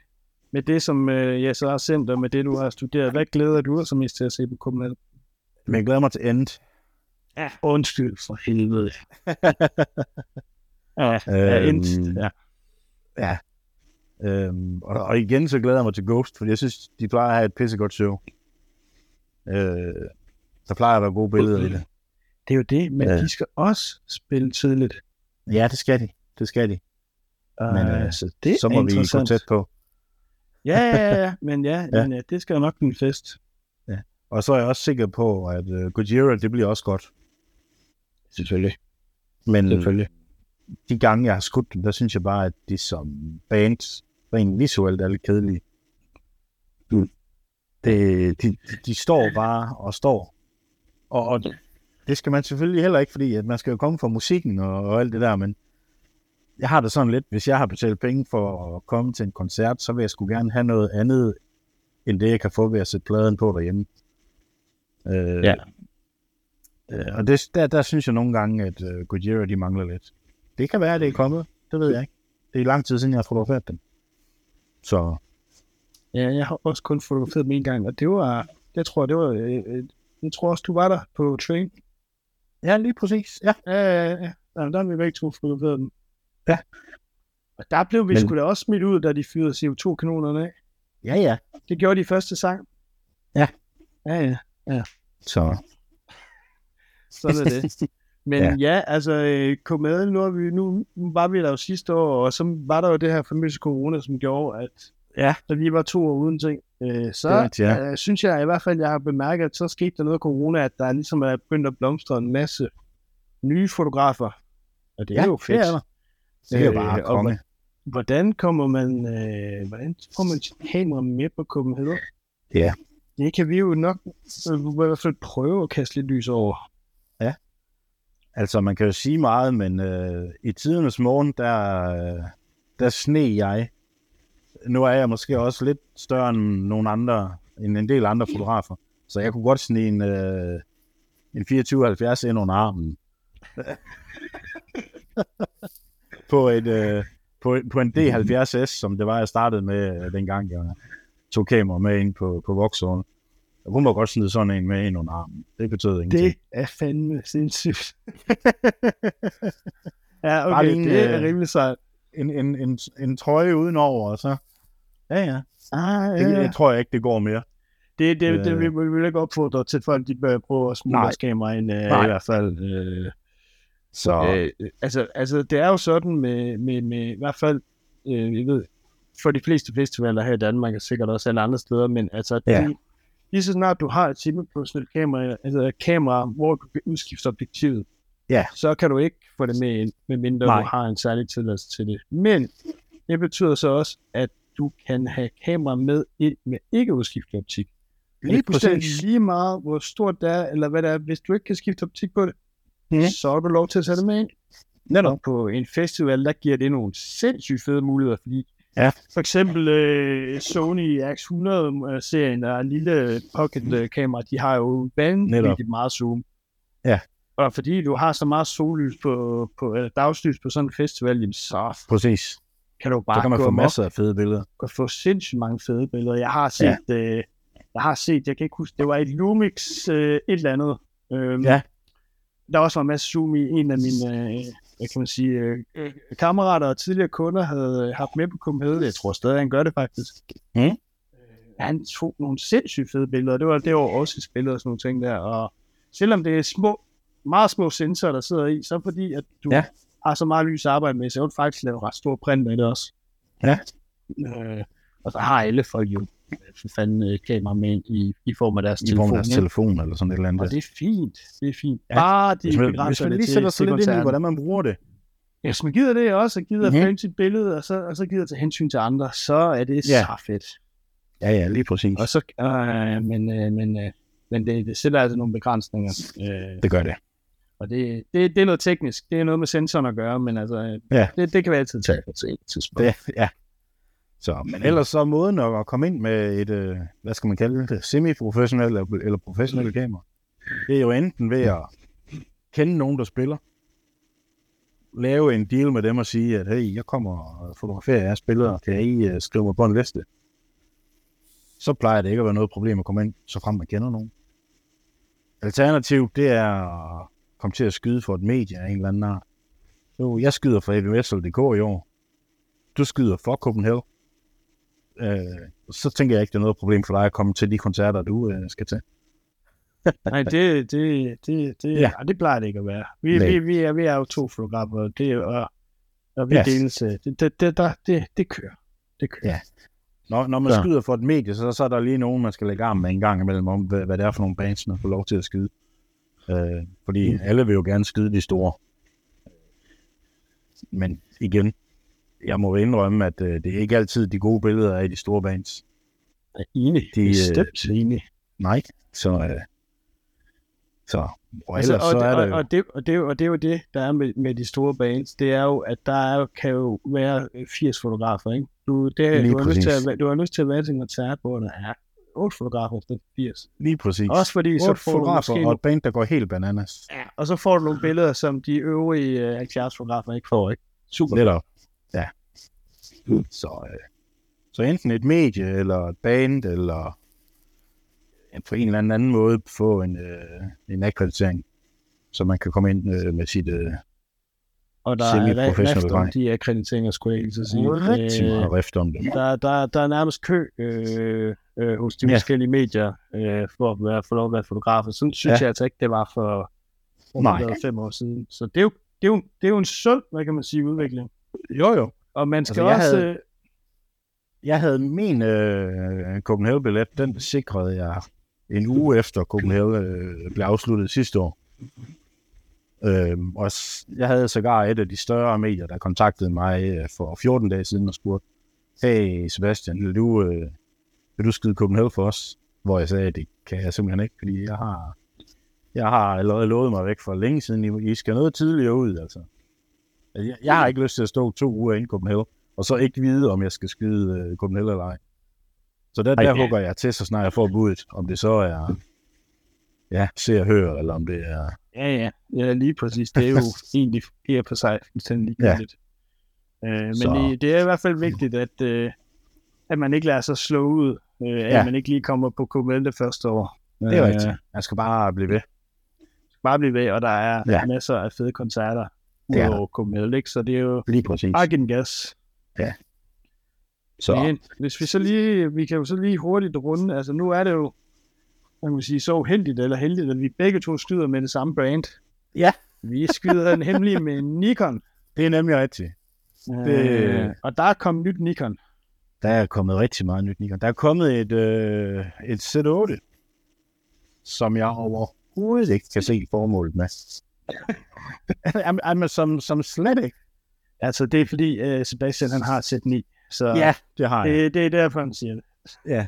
med det, som øh, jeg så har sendt, og med det, du har studeret, hvad glæder du dig så mest til at se på kommunal? Men jeg glæder mig til end. Ja, undskyld for helvede. ja, ja, Øhm, ja. Ja. Øhm, og, og igen så glæder jeg mig til Ghost, fordi jeg synes, de plejer at have et pissegodt show. Øh, der plejer at være gode billeder i det. Det er jo det, men Ja. de skal også spille tidligt. Ja, det skal de. Det skal de. Men øh, så det så må vi gå tæt på. Ja, ja, ja, men ja, Ja. ja. Men, ja det skal jo nok blive en fest. Og så er jeg også sikker på, at uh, Gojira, det bliver også godt. Selvfølgelig. Men Selvfølgelig. de gange, jeg har skudt dem, der synes jeg bare, at de som bands, rent visuelt er lidt kedelige. Mm. Det, de, de står bare og står. Og, og det skal man selvfølgelig heller ikke, fordi at man skal jo komme fra musikken og, og alt det der, men jeg har det sådan lidt, hvis jeg har betalt penge for at komme til en koncert, så vil jeg sgu gerne have noget andet, end det jeg kan få ved at sætte pladen på derhjemme. Øh, Ja. Øh, og det, der, der synes jeg nogle gange, at uh, Gojira, de mangler lidt. Det kan være, at det er kommet. Det ved jeg ikke. Det er lang tid siden, jeg har fotograferet dem. Så Ja, jeg har også kun fotograferet dem en gang, og det var, jeg tror, det var, øh, øh, jeg tror også, du var der på train. ja, lige præcis. Ja. Ja, ja, ja. Jamen, der har vi begge to fotograferet dem. Ja. Og der blev vi Men- sgu da også smidt ud, da de fyrede CO2-kanonerne af. Ja, ja. Det gjorde de første sang. Ja. Ja, ja. Så Sådan er det. Men Ja. ja, ja altså, øh, komedien, nu, er vi, nu, nu var vi der jo sidste år, og så var der jo det her famøse corona, som gjorde, at Ja. der lige var to år uden ting. Øh, så rigtigt, ja. øh, synes jeg i hvert fald, jeg har bemærket, at så skete der noget af corona, at der ligesom er begyndt at blomstre en masse nye fotografer. Og det er ja, jo fedt. Det er, der. Det er jo Øh, bare og konge. Hvordan kommer man, øh, hvordan får man kamera med på Copenhagen? Ja. Det kan vi jo nok øh, i hvert fald prøve at kaste lidt lys over. Altså, man kan jo sige meget, men øh, i tidernes morgen, der, øh, der sne jeg. Nu er jeg måske også lidt større end nogle andre, end en del andre fotografer. Så jeg kunne godt snige en, øh, en 2470 ind under armen. på, et, øh, på, på en D70S, som det var, jeg startede med øh, dengang, jeg tog kamera med ind på, på Vauxhall. Jeg kunne godt snide sådan en med ind under armen. Det betød ingenting. Det er fandme sindssygt. ja, Bare okay, lige en, det er øh, rimelig sejt. en, en, en, en trøje udenover, og så... Ja, ja. Ah, Det, ja. jeg tror jeg ikke, det går mere. Det, det, det, Øh. vi, vi vil ikke opfordre til, at folk de bør prøve at smule deres kamera ind, øh, Nej. i hvert fald. Øh, Så øh, altså, altså, det er jo sådan med, med, med i hvert fald, øh, jeg ved, for de fleste festivaler her i Danmark, og sikkert også alle andre steder, men altså, Ja. de, lige så snart du har et semi-professionelt kamera, altså et kamera, hvor du kan udskifte objektivet, Ja. så kan du ikke få det med ind, medmindre Nej. du har en særlig tilladelse til det. Men det betyder så også, at du kan have kamera med ind med ikke udskiftet optik. lige præcis. lige meget, hvor stort det er, eller hvad det er. Hvis du ikke kan skifte optik på det, Så har du lov til at sætte det med ind. Netop. På en festival, der giver det nogle sindssygt fede muligheder, fordi Ja. for eksempel øh, Sony X100-serien, der er en lille pocket-kamera, de har jo vanvittigt meget zoom. Ja. Og fordi du har så meget sollys på, på eller dagslys på sådan en festival, jamen, så Præcis. kan du bare Så kan man få masser af fede billeder. og få sindssygt mange fede billeder. Jeg har set, ja. øh, jeg har set, jeg kan ikke huske, det var et Lumix øh, et eller andet. Øhm, Ja. Der også var en masse zoom i en af mine, øh, hvad kan man sige, øh, øh, kammerater og tidligere kunder havde øh, haft med på Copenhagen. Jeg tror stadig, han gør det faktisk. Mm. Øh, han tog nogle sindssygt fede billeder. Det var, det var også billeder og sådan nogle ting der. Og selvom det er små, meget små sensorer, der sidder i, så fordi, at du Ja. har så meget lys at arbejde med, så er du faktisk lavet ret stor print med det også. Ja. Øh, og så har alle folk jo for fanden øh, kamera med ind i, i form af deres I telefon. form af deres telefon eller sådan et eller andet. Og det er fint. Det er fint. Ja. Bare de hvis man, hvis man det lige til, sætter sig til lidt ind i, hvordan man bruger det. Ja, hvis man gider det også, og gider Mhm. mm-hmm. sit billede, og så, og så gider tage hensyn til andre, så er det Ja. så fedt. Ja, ja, lige præcis. Og så, øh, men, øh, men, øh, men det, det sætter altså nogle begrænsninger. Øh, Det gør det. og det, det, det er noget teknisk. Det er noget med sensoren at gøre, men altså, øh, Ja. det, det kan vi altid tage på et tidspunkt. det ja. Så, men ellers så måden måden at komme ind med et, øh, hvad skal man kalde det, semi-professionelt eller, professionelt kamera. Det er jo enten ved at kende nogen, der spiller, lave en deal med dem og sige, at hey, jeg kommer og fotograferer jeres billeder, kan I uh, skrive mig på en liste? Så plejer det ikke at være noget problem at komme ind, så frem man kender nogen. Alternativt, det er at komme til at skyde for et medie af en eller anden art. Jo, jeg skyder for HVSL.dk i år. Du skyder for Copenhagen. Øh, så tænker jeg ikke, det er noget problem for dig at komme til de koncerter, du øh, skal til. Nej, det, det, det, det, Ja. det plejer det ikke at være. Vi, Nej. vi, vi, er, vi er jo to fotografer, og det, og, og vi ja. deles. øh, Det, det, det, der, det, det kører. Det kører. Ja. Når, når man Så. skyder for et medie, så, så er der lige nogen, man skal lægge arm med en gang imellem, om hvad, hvad det er for nogle bands, man får lov til at skyde. Øh, fordi Mm. alle vil jo gerne skyde de store. Men igen, jeg må indrømme, at øh, det er ikke altid de gode billeder af de store bands. Jeg er enig. De, øh, Bestemt enig. Nej, så... Øh, så og Altså, og, så det, er og, jo... og, det, og, det, og det er jo det, der er med, med de store bands. Det er jo, at der er, jo- kan jo være øh, 80 fotografer, ikke? Du, det, Lige du, har lyst til præcis. at, du har lyst til at være til en koncert, hvor der er 8 fotografer for 80. Lige præcis. Også fordi, så Otte får du fotografer måske og et band, der går helt bananas. Ja, og så får du nogle billeder, som de øvrige øh, 70 fotografer ikke får, ikke? Super. Netop. Ja. Så, øh, så enten et medie, eller et band, eller på en eller anden måde få en, øh, en akkreditering, så man kan komme ind øh, med sit... Øh, Og der er rift om de akkrediteringer, skulle jeg ikke sige. rigtig Øh, meget rift om det. der, der, der er nærmest kø øh, øh, hos de Ja. forskellige medier øh, for at være, få lov at være fotografer. Sådan synes Ja. jeg altså ikke, det var for, for. Nej. fem år siden. Så det er, jo, det, er jo, det er jo en sund, hvad kan man sige, udvikling. Jo, jo. Og man skal Altså, jeg også... havde- øh, Jeg havde min øh, Copenhagen-billet, den sikrede jeg en uge efter Copenhagen øh, blev afsluttet sidste år. Øhm, og jeg havde sågar et af de større medier, der kontaktede mig øh, for 14 dage siden og spurgte, hey Sebastian, vil du, øh, vil du skyde Copenhagen for os? Hvor jeg sagde, det kan jeg simpelthen ikke, fordi jeg har, jeg har allerede lovet mig væk for længe siden. I, I skal noget tidligere ud, altså. Jeg, jeg har ikke lyst til at stå to uger inden Copenhagen, og så ikke vide, om jeg skal skyde øh, Copenhagen eller ej. Så der, der ja. hugger jeg til, så snart jeg får budet, om det så er ja, se og høre, eller om det er... Ja, ja, ja, lige præcis. Det er jo egentlig her på sig fuldstændig Ja. ligegyldigt. Øh, men Så- det, det er i hvert fald vigtigt, at, øh, at man ikke lader sig slå ud, øh, at Ja. man ikke lige kommer på KML det første år. Det er Øh, rigtigt. Jeg skal bare blive ved. Bare blive ved, og der er Ja. ja. masser af fede koncerter Det er der. udover KML, ikke? Så det er jo Lige præcis. den gas. Så Men hvis vi så lige, vi kan jo så lige hurtigt runde, altså nu er det jo, man kan sige, så uheldigt eller heldigt, at vi begge to skyder med det samme brand. Ja. Vi skyder nemlig med Nikon. det er nemlig rigtigt. Det- Øh, og der er kommet nyt Nikon. Der er kommet rigtig meget nyt Nikon. Der er kommet et, øh, et Z8, som jeg overhovedet ikke kan se formålet med. Jamen, jamen, som, som slet ikke. Altså det er fordi uh, Sebastian han har Z9, så Ja, det har jeg. det, det er derfor han siger det. Ja.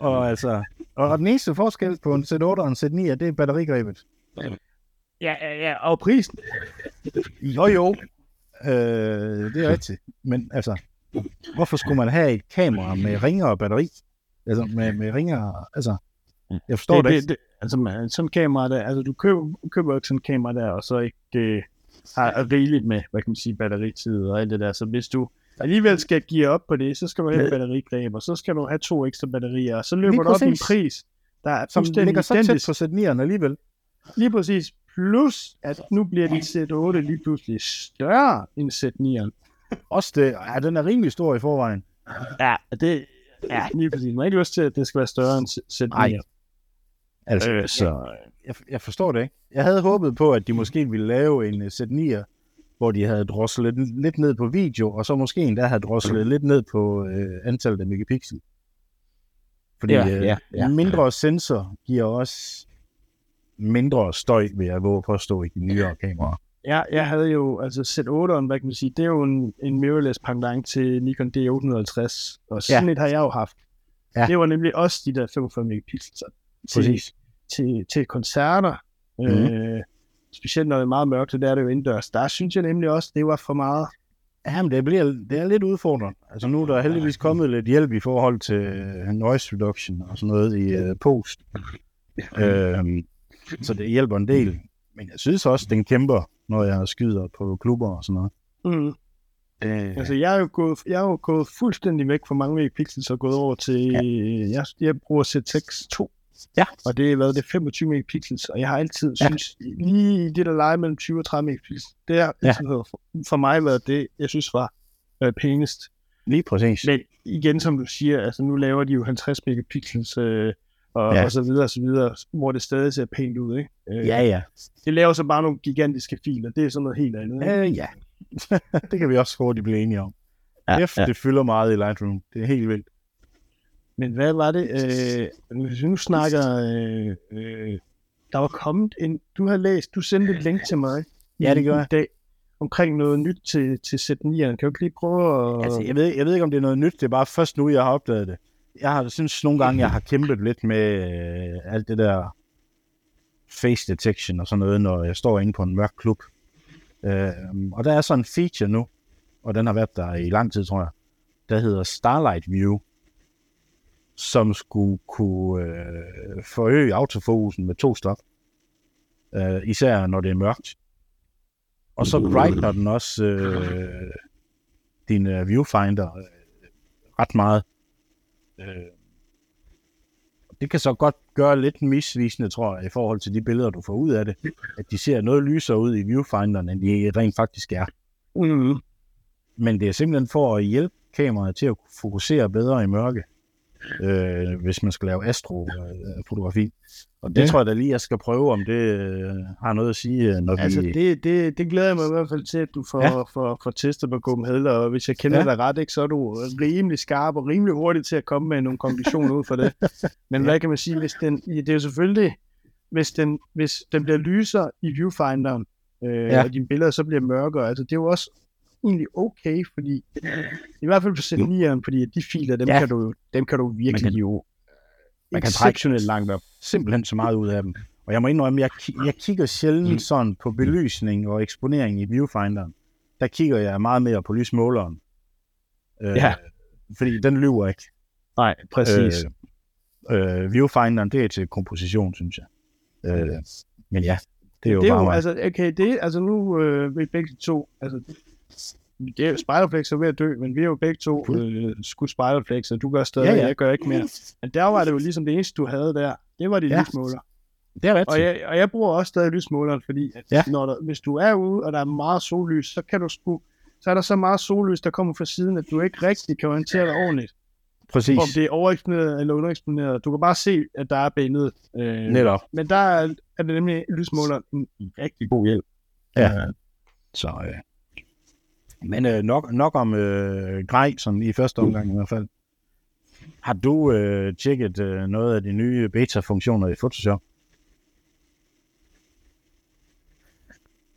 Og altså, og den eneste forskel på en Z8 og en Z9 er, det er batterigrebet. Ja, ja, ja, og prisen. Jo, jo. Øh, det er rigtigt. Men altså, hvorfor skulle man have et kamera med ringere batteri? Altså, med, med ringere... Altså, jeg forstår det, det, det, det, det, altså sådan kamera der, altså du køber, du køber ikke sådan en kamera der, og så ikke øh, har rigeligt med, hvad kan man sige, batteritid og alt det der. Så hvis du alligevel skal give op på det, så skal du have et batterigreb, og så skal du have to ekstra batterier, og så løber Lige du op i en pris, der er som ligger så tæt på Z9'eren alligevel. Lige præcis. Plus, at nu bliver din Z8 lige pludselig større end Z9'eren. Også det, ja, den er rimelig stor i forvejen. Ja, det ja, lige præcis. Man har ikke lyst til, at det skal være større end Z9'eren. Altså, Øh, så jeg, jeg forstår det ikke. Jeg havde håbet på, at de måske ville lave en uh, Z9'er, hvor de havde droslet lidt, ned på video, og så måske endda havde droslet lidt ned på øh, antallet af megapixel. Fordi Ja, ja, ja, ja, mindre sensor giver også mindre støj, vil jeg våge på at stå i de nyere kameraer. Ja, jeg havde jo, altså Z8'eren, hvad kan man sige, det er jo en, en mirrorless pendant til Nikon D850, og sådan ja. et har jeg jo haft. Ja. Det var nemlig også de der 45 megapixels til, Præcis. Til, til koncerter, mm. Øh, specielt når det er meget mørkt, så der er det jo indendørs. Der synes jeg nemlig også, det var for meget. Jamen, det, bliver, det er lidt udfordrende. Altså nu er der heldigvis kommet lidt hjælp i forhold til øh, noise reduction og sådan noget i uh, post. Øhm, så det hjælper en del. Men jeg synes også, den kæmper, når jeg skyder på klubber og sådan noget. Mm. Øh, Altså, jeg er jo gået, jeg er jo gået fuldstændig væk fra mange megapixels og gået over til, ja. jeg, jeg bruger Z6 Ja. Og det har været det 25 megapixels, og jeg har altid Ja. synes, lige i det der leje mellem 20 og 30 megapixels, det har Ja. for, mig været det, jeg synes var øh, pænest. lige præcis. Men igen, som du siger, altså nu laver de jo 50 megapixels, øh, og, ja. og så videre og så videre, hvor det stadig ser pænt ud, ikke? Øh, Ja, ja. Det laver så bare nogle gigantiske filer, det er sådan noget helt andet, ikke? Øh, ja. det kan vi også hurtigt blive enige om. Ja, F, ja. det fylder meget i Lightroom. Det er helt vildt. Men hvad var det, øh, hvis vi nu snakker, øh, øh, der var kommet en, du har læst, du sendte et link til mig Ja, det i- gjorde i jeg. dag, omkring noget nyt til, til Z9'eren. Kan du ikke lige prøve at... Altså, jeg ved, jeg ved ikke, om det er noget nyt. Det er bare først nu, jeg har opdaget det. Jeg har synes nogle gange, jeg har kæmpet lidt med øh, alt det der face detection og sådan noget, når jeg står inde på en mørk klub. Øh, og der er sådan en feature nu, og den har været der i lang tid, tror jeg, der hedder Starlight View, som skulle kunne øh, forøge autofokusen med to stop. Øh, især når det er mørkt. Og så brightener den også øh, din øh, viewfinder øh, ret meget. Øh, det kan så godt gøre lidt misvisende, tror jeg, i forhold til de billeder, du får ud af det. At de ser noget lysere ud i viewfinderen, end de rent faktisk er. Mm, Men det er simpelthen for at hjælpe kameraet til at fokusere bedre i mørke, øh, hvis man skal lave astrofotografi. Og det Ja. tror jeg da lige, jeg skal prøve, om det øh, har noget at sige, øh, når altså, vi... det, det, det glæder jeg mig i hvert fald til, at du får, ja. Får, får testet på Copenhagen, og hvis jeg kender ja. Dig ret, ikke, så er du rimelig skarp og rimelig hurtig til at komme med nogle konklusioner ud for det. Men Ja. hvad kan man sige, hvis den, det er jo selvfølgelig, hvis den, hvis den bliver lyser i viewfinderen, øh. Ja. og dine billeder så bliver mørkere, altså det er jo også egentlig okay, fordi i hvert fald på Z9'eren, fordi de filer, dem, ja. Kan du, dem kan du virkelig kan- jo man kan trække langt op. simpelthen så meget ud af dem. Og jeg må indrømme, jeg, jeg kigger sjældent sådan på belysning og eksponering i viewfinderen. Der kigger jeg meget mere på lysmåleren. Øh, Ja. Fordi den lyver ikke. Nej, præcis. Øh, øh, viewfinderen, det er til komposition, synes jeg. Øh, men ja, det er jo det er bare jo, mig. altså, okay, det, altså nu øh, vi begge to, altså, det er jo Spiderflex er ved at dø, men vi er jo begge to øh, skudt Spiderflex, og du gør stadig, Ja, ja, ja. ja. jeg gør ikke mere. Men der var det jo ligesom det eneste, du havde der, det var de Ja. ja. lysmåler. det er ret. Og jeg, og jeg bruger også stadig lysmåleren, fordi at Ja. ja. når der, hvis du er ude, og der er meget sollys, så kan du sgu, så er der så meget sollys, der kommer fra siden, at du ikke rigtig kan orientere dig ordentligt. Præcis. Om det er overeksponeret eller undereksponeret. Du kan bare se, at der er billedet. Øh, Netop. men der er, er det nemlig lysmåleren en rigtig god hjælp. Ja. Så, øh. Men øh, nok, nok om øh, grej, sådan i første omgang i hvert fald. Har du øh, tjekket øh, noget af de nye beta-funktioner i Photoshop?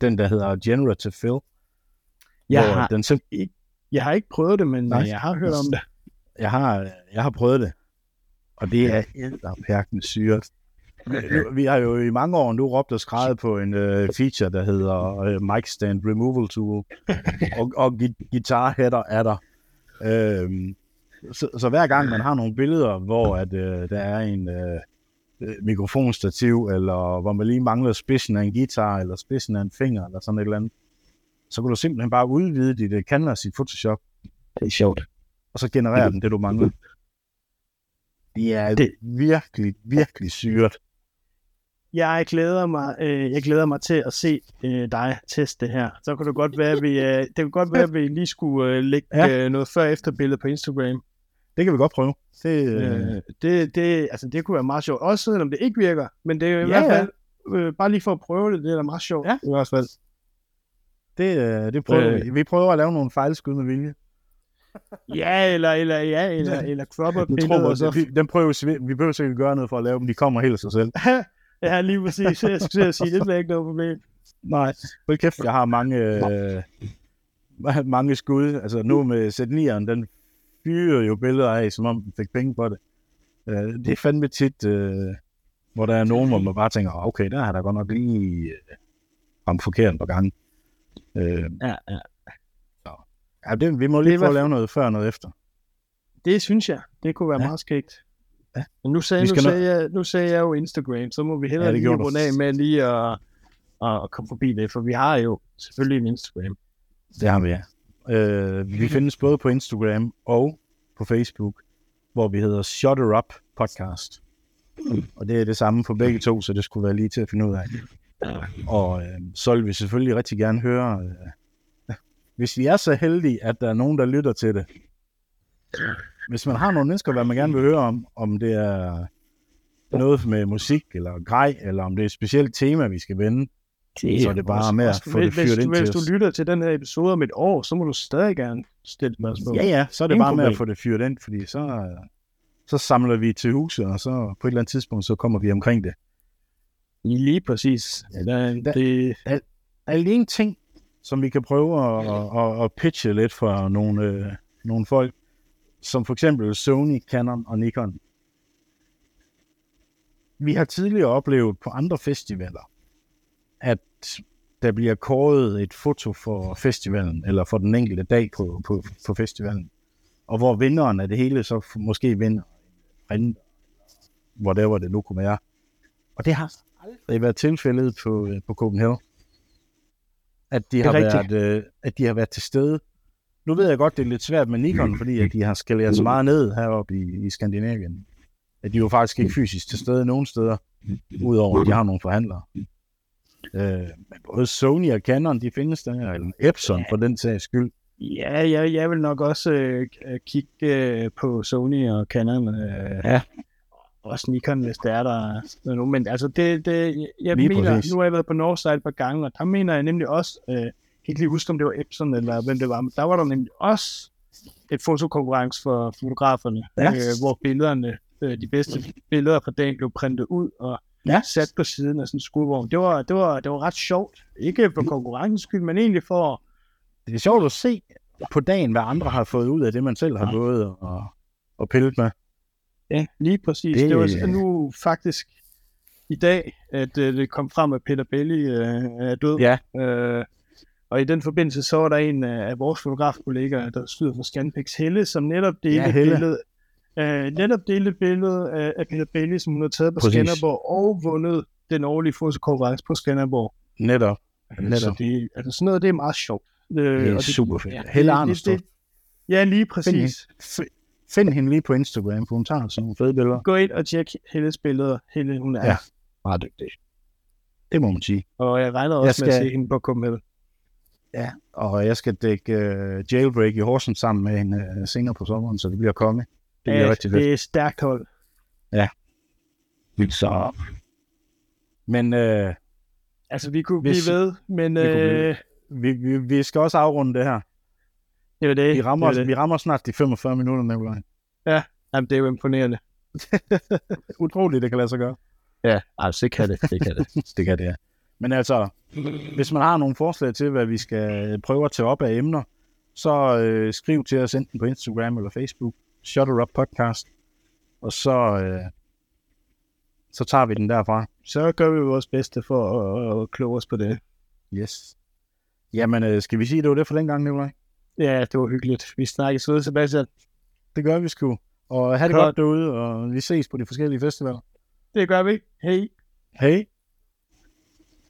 Den, der hedder Generative Fill. Jeg har, Den sim- jeg har ikke prøvet det, men Nej. Nej. jeg har hørt om det. jeg, har, jeg har prøvet det, og det er edderperkende syret. Vi har jo i mange år nu råbt og skrevet på en øh, feature, der hedder øh, Mic Stand Removal Tool, og, og gui- guitar header er der. Øhm, så, så hver gang man har nogle billeder, hvor at, øh, der er en øh, øh, mikrofonstativ, eller hvor man lige mangler spidsen af en guitar, eller spidsen af en finger, eller sådan et eller andet, så kan du simpelthen bare udvide dit øh, canvas i Photoshop, Det er sjovt. og så generere den det, du mangler. Det er det... virkelig, virkelig syret. Jeg glæder mig, øh, jeg glæder mig til at se øh, dig teste det her. Så kan det godt være, at vi, øh, det kan godt være, at vi lige skulle øh, lægge Ja. øh, noget før-efter billede på Instagram. Det kan vi godt prøve. Det, øh, Øh, det, det, altså, det kunne være meget sjovt. Også selvom det ikke virker. Men det er jo i Ja, hvert fald, øh, bare lige for at prøve det, det er da meget sjovt. Ja. I hvert fald. det, øh, det prøver Øh. vi. Vi prøver at lave nogle fejlskud med vilje. Ja, eller, eller, ja, eller, eller cropper billeder. vi, dem prøver, vi, vi behøver ikke gøre noget for at lave dem. De kommer helt af sig selv. ja, lige præcis. Jeg skulle til at sige, det bliver ikke noget problem. Nej, hold kæft, jeg har mange, øh, mange skud. Altså nu med Z9'eren, den fyrer jo billeder af, som om den fik penge på det. Øh, det er fandme tit, øh, hvor der er nogen, hvor man bare tænker, okay, der har der godt nok lige øh, ramt forkert på gange. Øh, Ja, ja. ja, det, vi må lige prøve at lave noget før og noget efter. Det synes jeg. Det kunne være ja. meget skægt. Ja. Men nu sagde, nu, skal sagde jeg, nu sagde jeg jo Instagram, så må vi hellere Ja, lige runde af med lige at, at komme forbi det, for vi har jo selvfølgelig en Instagram. Det har vi, ja. Øh, vi findes både på Instagram og på Facebook, hvor vi hedder Shut Her Up Podcast. Og det er det samme for begge to, så det skulle være lige til at finde ud af. Og øh, så vil vi selvfølgelig rigtig gerne høre, øh, hvis vi er så heldige, at der er nogen, der lytter til det. Hvis man har nogle mennesker, hvad man gerne vil høre om, om det er noget med musik eller grej, eller om det er et specielt tema, vi skal vende, så er det bare med at få det hvis, fyret du, ind hvis til du os. lytter til den her episode om et år, så må du stadig gerne stille spørgsmål. Ja, ja, så er det Ingen bare med at problem. få det fyret ind, fordi så, så samler vi til huset, og så på et eller andet tidspunkt, så kommer vi omkring det. Lige præcis. Ja, der, Da- det, Er det en ting, som vi kan prøve at, at, at, at pitche lidt for nogle, øh, nogle folk, som for eksempel Sony, Canon og Nikon? Vi har tidligere oplevet på andre festivaler, at der bliver kåret et foto for festivalen, eller for den enkelte dag på, på, på festivalen, og hvor vinderen af det hele så måske vinder en whatever det nu kunne være. Og det har aldrig været tilfældet på, på Copenhagen. At de, har rigtigt. været, øh, at de har været til stede. Nu ved jeg godt, det er lidt svært med Nikon, fordi at de har skaleret så meget ned heroppe i, i Skandinavien. At de jo faktisk ikke fysisk til stede nogen steder, udover at de har nogle forhandlere. Øh, men både Sony og Canon, de findes der, eller Epson for den sags skyld. ja, jeg, jeg vil nok også øh, kigge øh, på Sony og Canon. Øh, Ja. Også Nikon, hvis det er der er nogen. Men altså, det, det, jeg Lige mener, præcis. nu har jeg været på Northside et par gange, og der mener jeg nemlig også, øh, ikke lige huske, om det var Epson eller hvem det var, men der var der nemlig også et fotokonkurrence for fotograferne, Ja. øh, hvor billederne, øh, de bedste billeder fra dagen blev printet ud og Ja. sat på siden af sådan en skudvogn. Det var, det var, det var ret sjovt. Ikke for konkurrencens skyld, men egentlig for, Det er sjovt at se på dagen, hvad andre har fået ud af det, man selv har gået og, og pillet med. ja, lige præcis. Det- Det, var nu faktisk i dag, at øh, det kom frem, at Peter Belli øh, er død. Ja. Øh, og i den forbindelse, så var der en af vores fotografkollegaer, der stod for Scanpix Helle, som netop delte Ja, Helle. billedet, øh, netop delte et billede af, af Peter Belli, som hun havde taget på Præcis. Skanderborg, og vundet den årlige fotokonkurrence på Skanderborg. Netop. Så Netop. det, altså sådan noget, det er meget sjovt. Øh, Det er og super fedt. Ja, Helle det- Arnestrup. det- det- Ja, lige Find præcis. hende, f- find hende lige på Instagram, for hun tager sådan nogle fede billeder. Gå ind og tjek Helles billeder. Helle, hun er Ja. meget dygtig. Det må man sige. Og jeg regner også Jeg skal... med at se hende på Copenhagen. Ja, og jeg skal dække uh, Jailbreak i Horsens sammen med hende uh, senere på sommeren, så det bliver komme. Det bliver Ja, rigtig fedt. det er stærkt hold. Så. Men uh, Altså, vi kunne Hvis- blive ved, men vi øh, blive- vi, vi, vi skal også afrunde det her. det var det. Vi rammer, det, var det. vi rammer snart de 45 minutter, Nikolaj. Jamen, det er jo imponerende. Utroligt, det kan lade sig gøre. Ja, altså, det kan det. Det kan det. Det kan det, ja. Men altså, hvis man har nogle forslag til, hvad vi skal prøve at tage op af emner, så øh, skriv til os enten på Instagram eller Facebook. Shutter Up Podcast. Og så, øh, så tager vi den derfra. Så gør vi vores bedste for at, at kloge os på det. Yes. Jamen, øh, skal vi sige, det var det for den gang, Nikolaj? Ja, det var hyggeligt. Vi snakkes ved, Sebastian. Det gør vi sgu. Og have det Godt. godt derude, og vi ses på de forskellige festivaler. Det gør vi. Hej. Hej.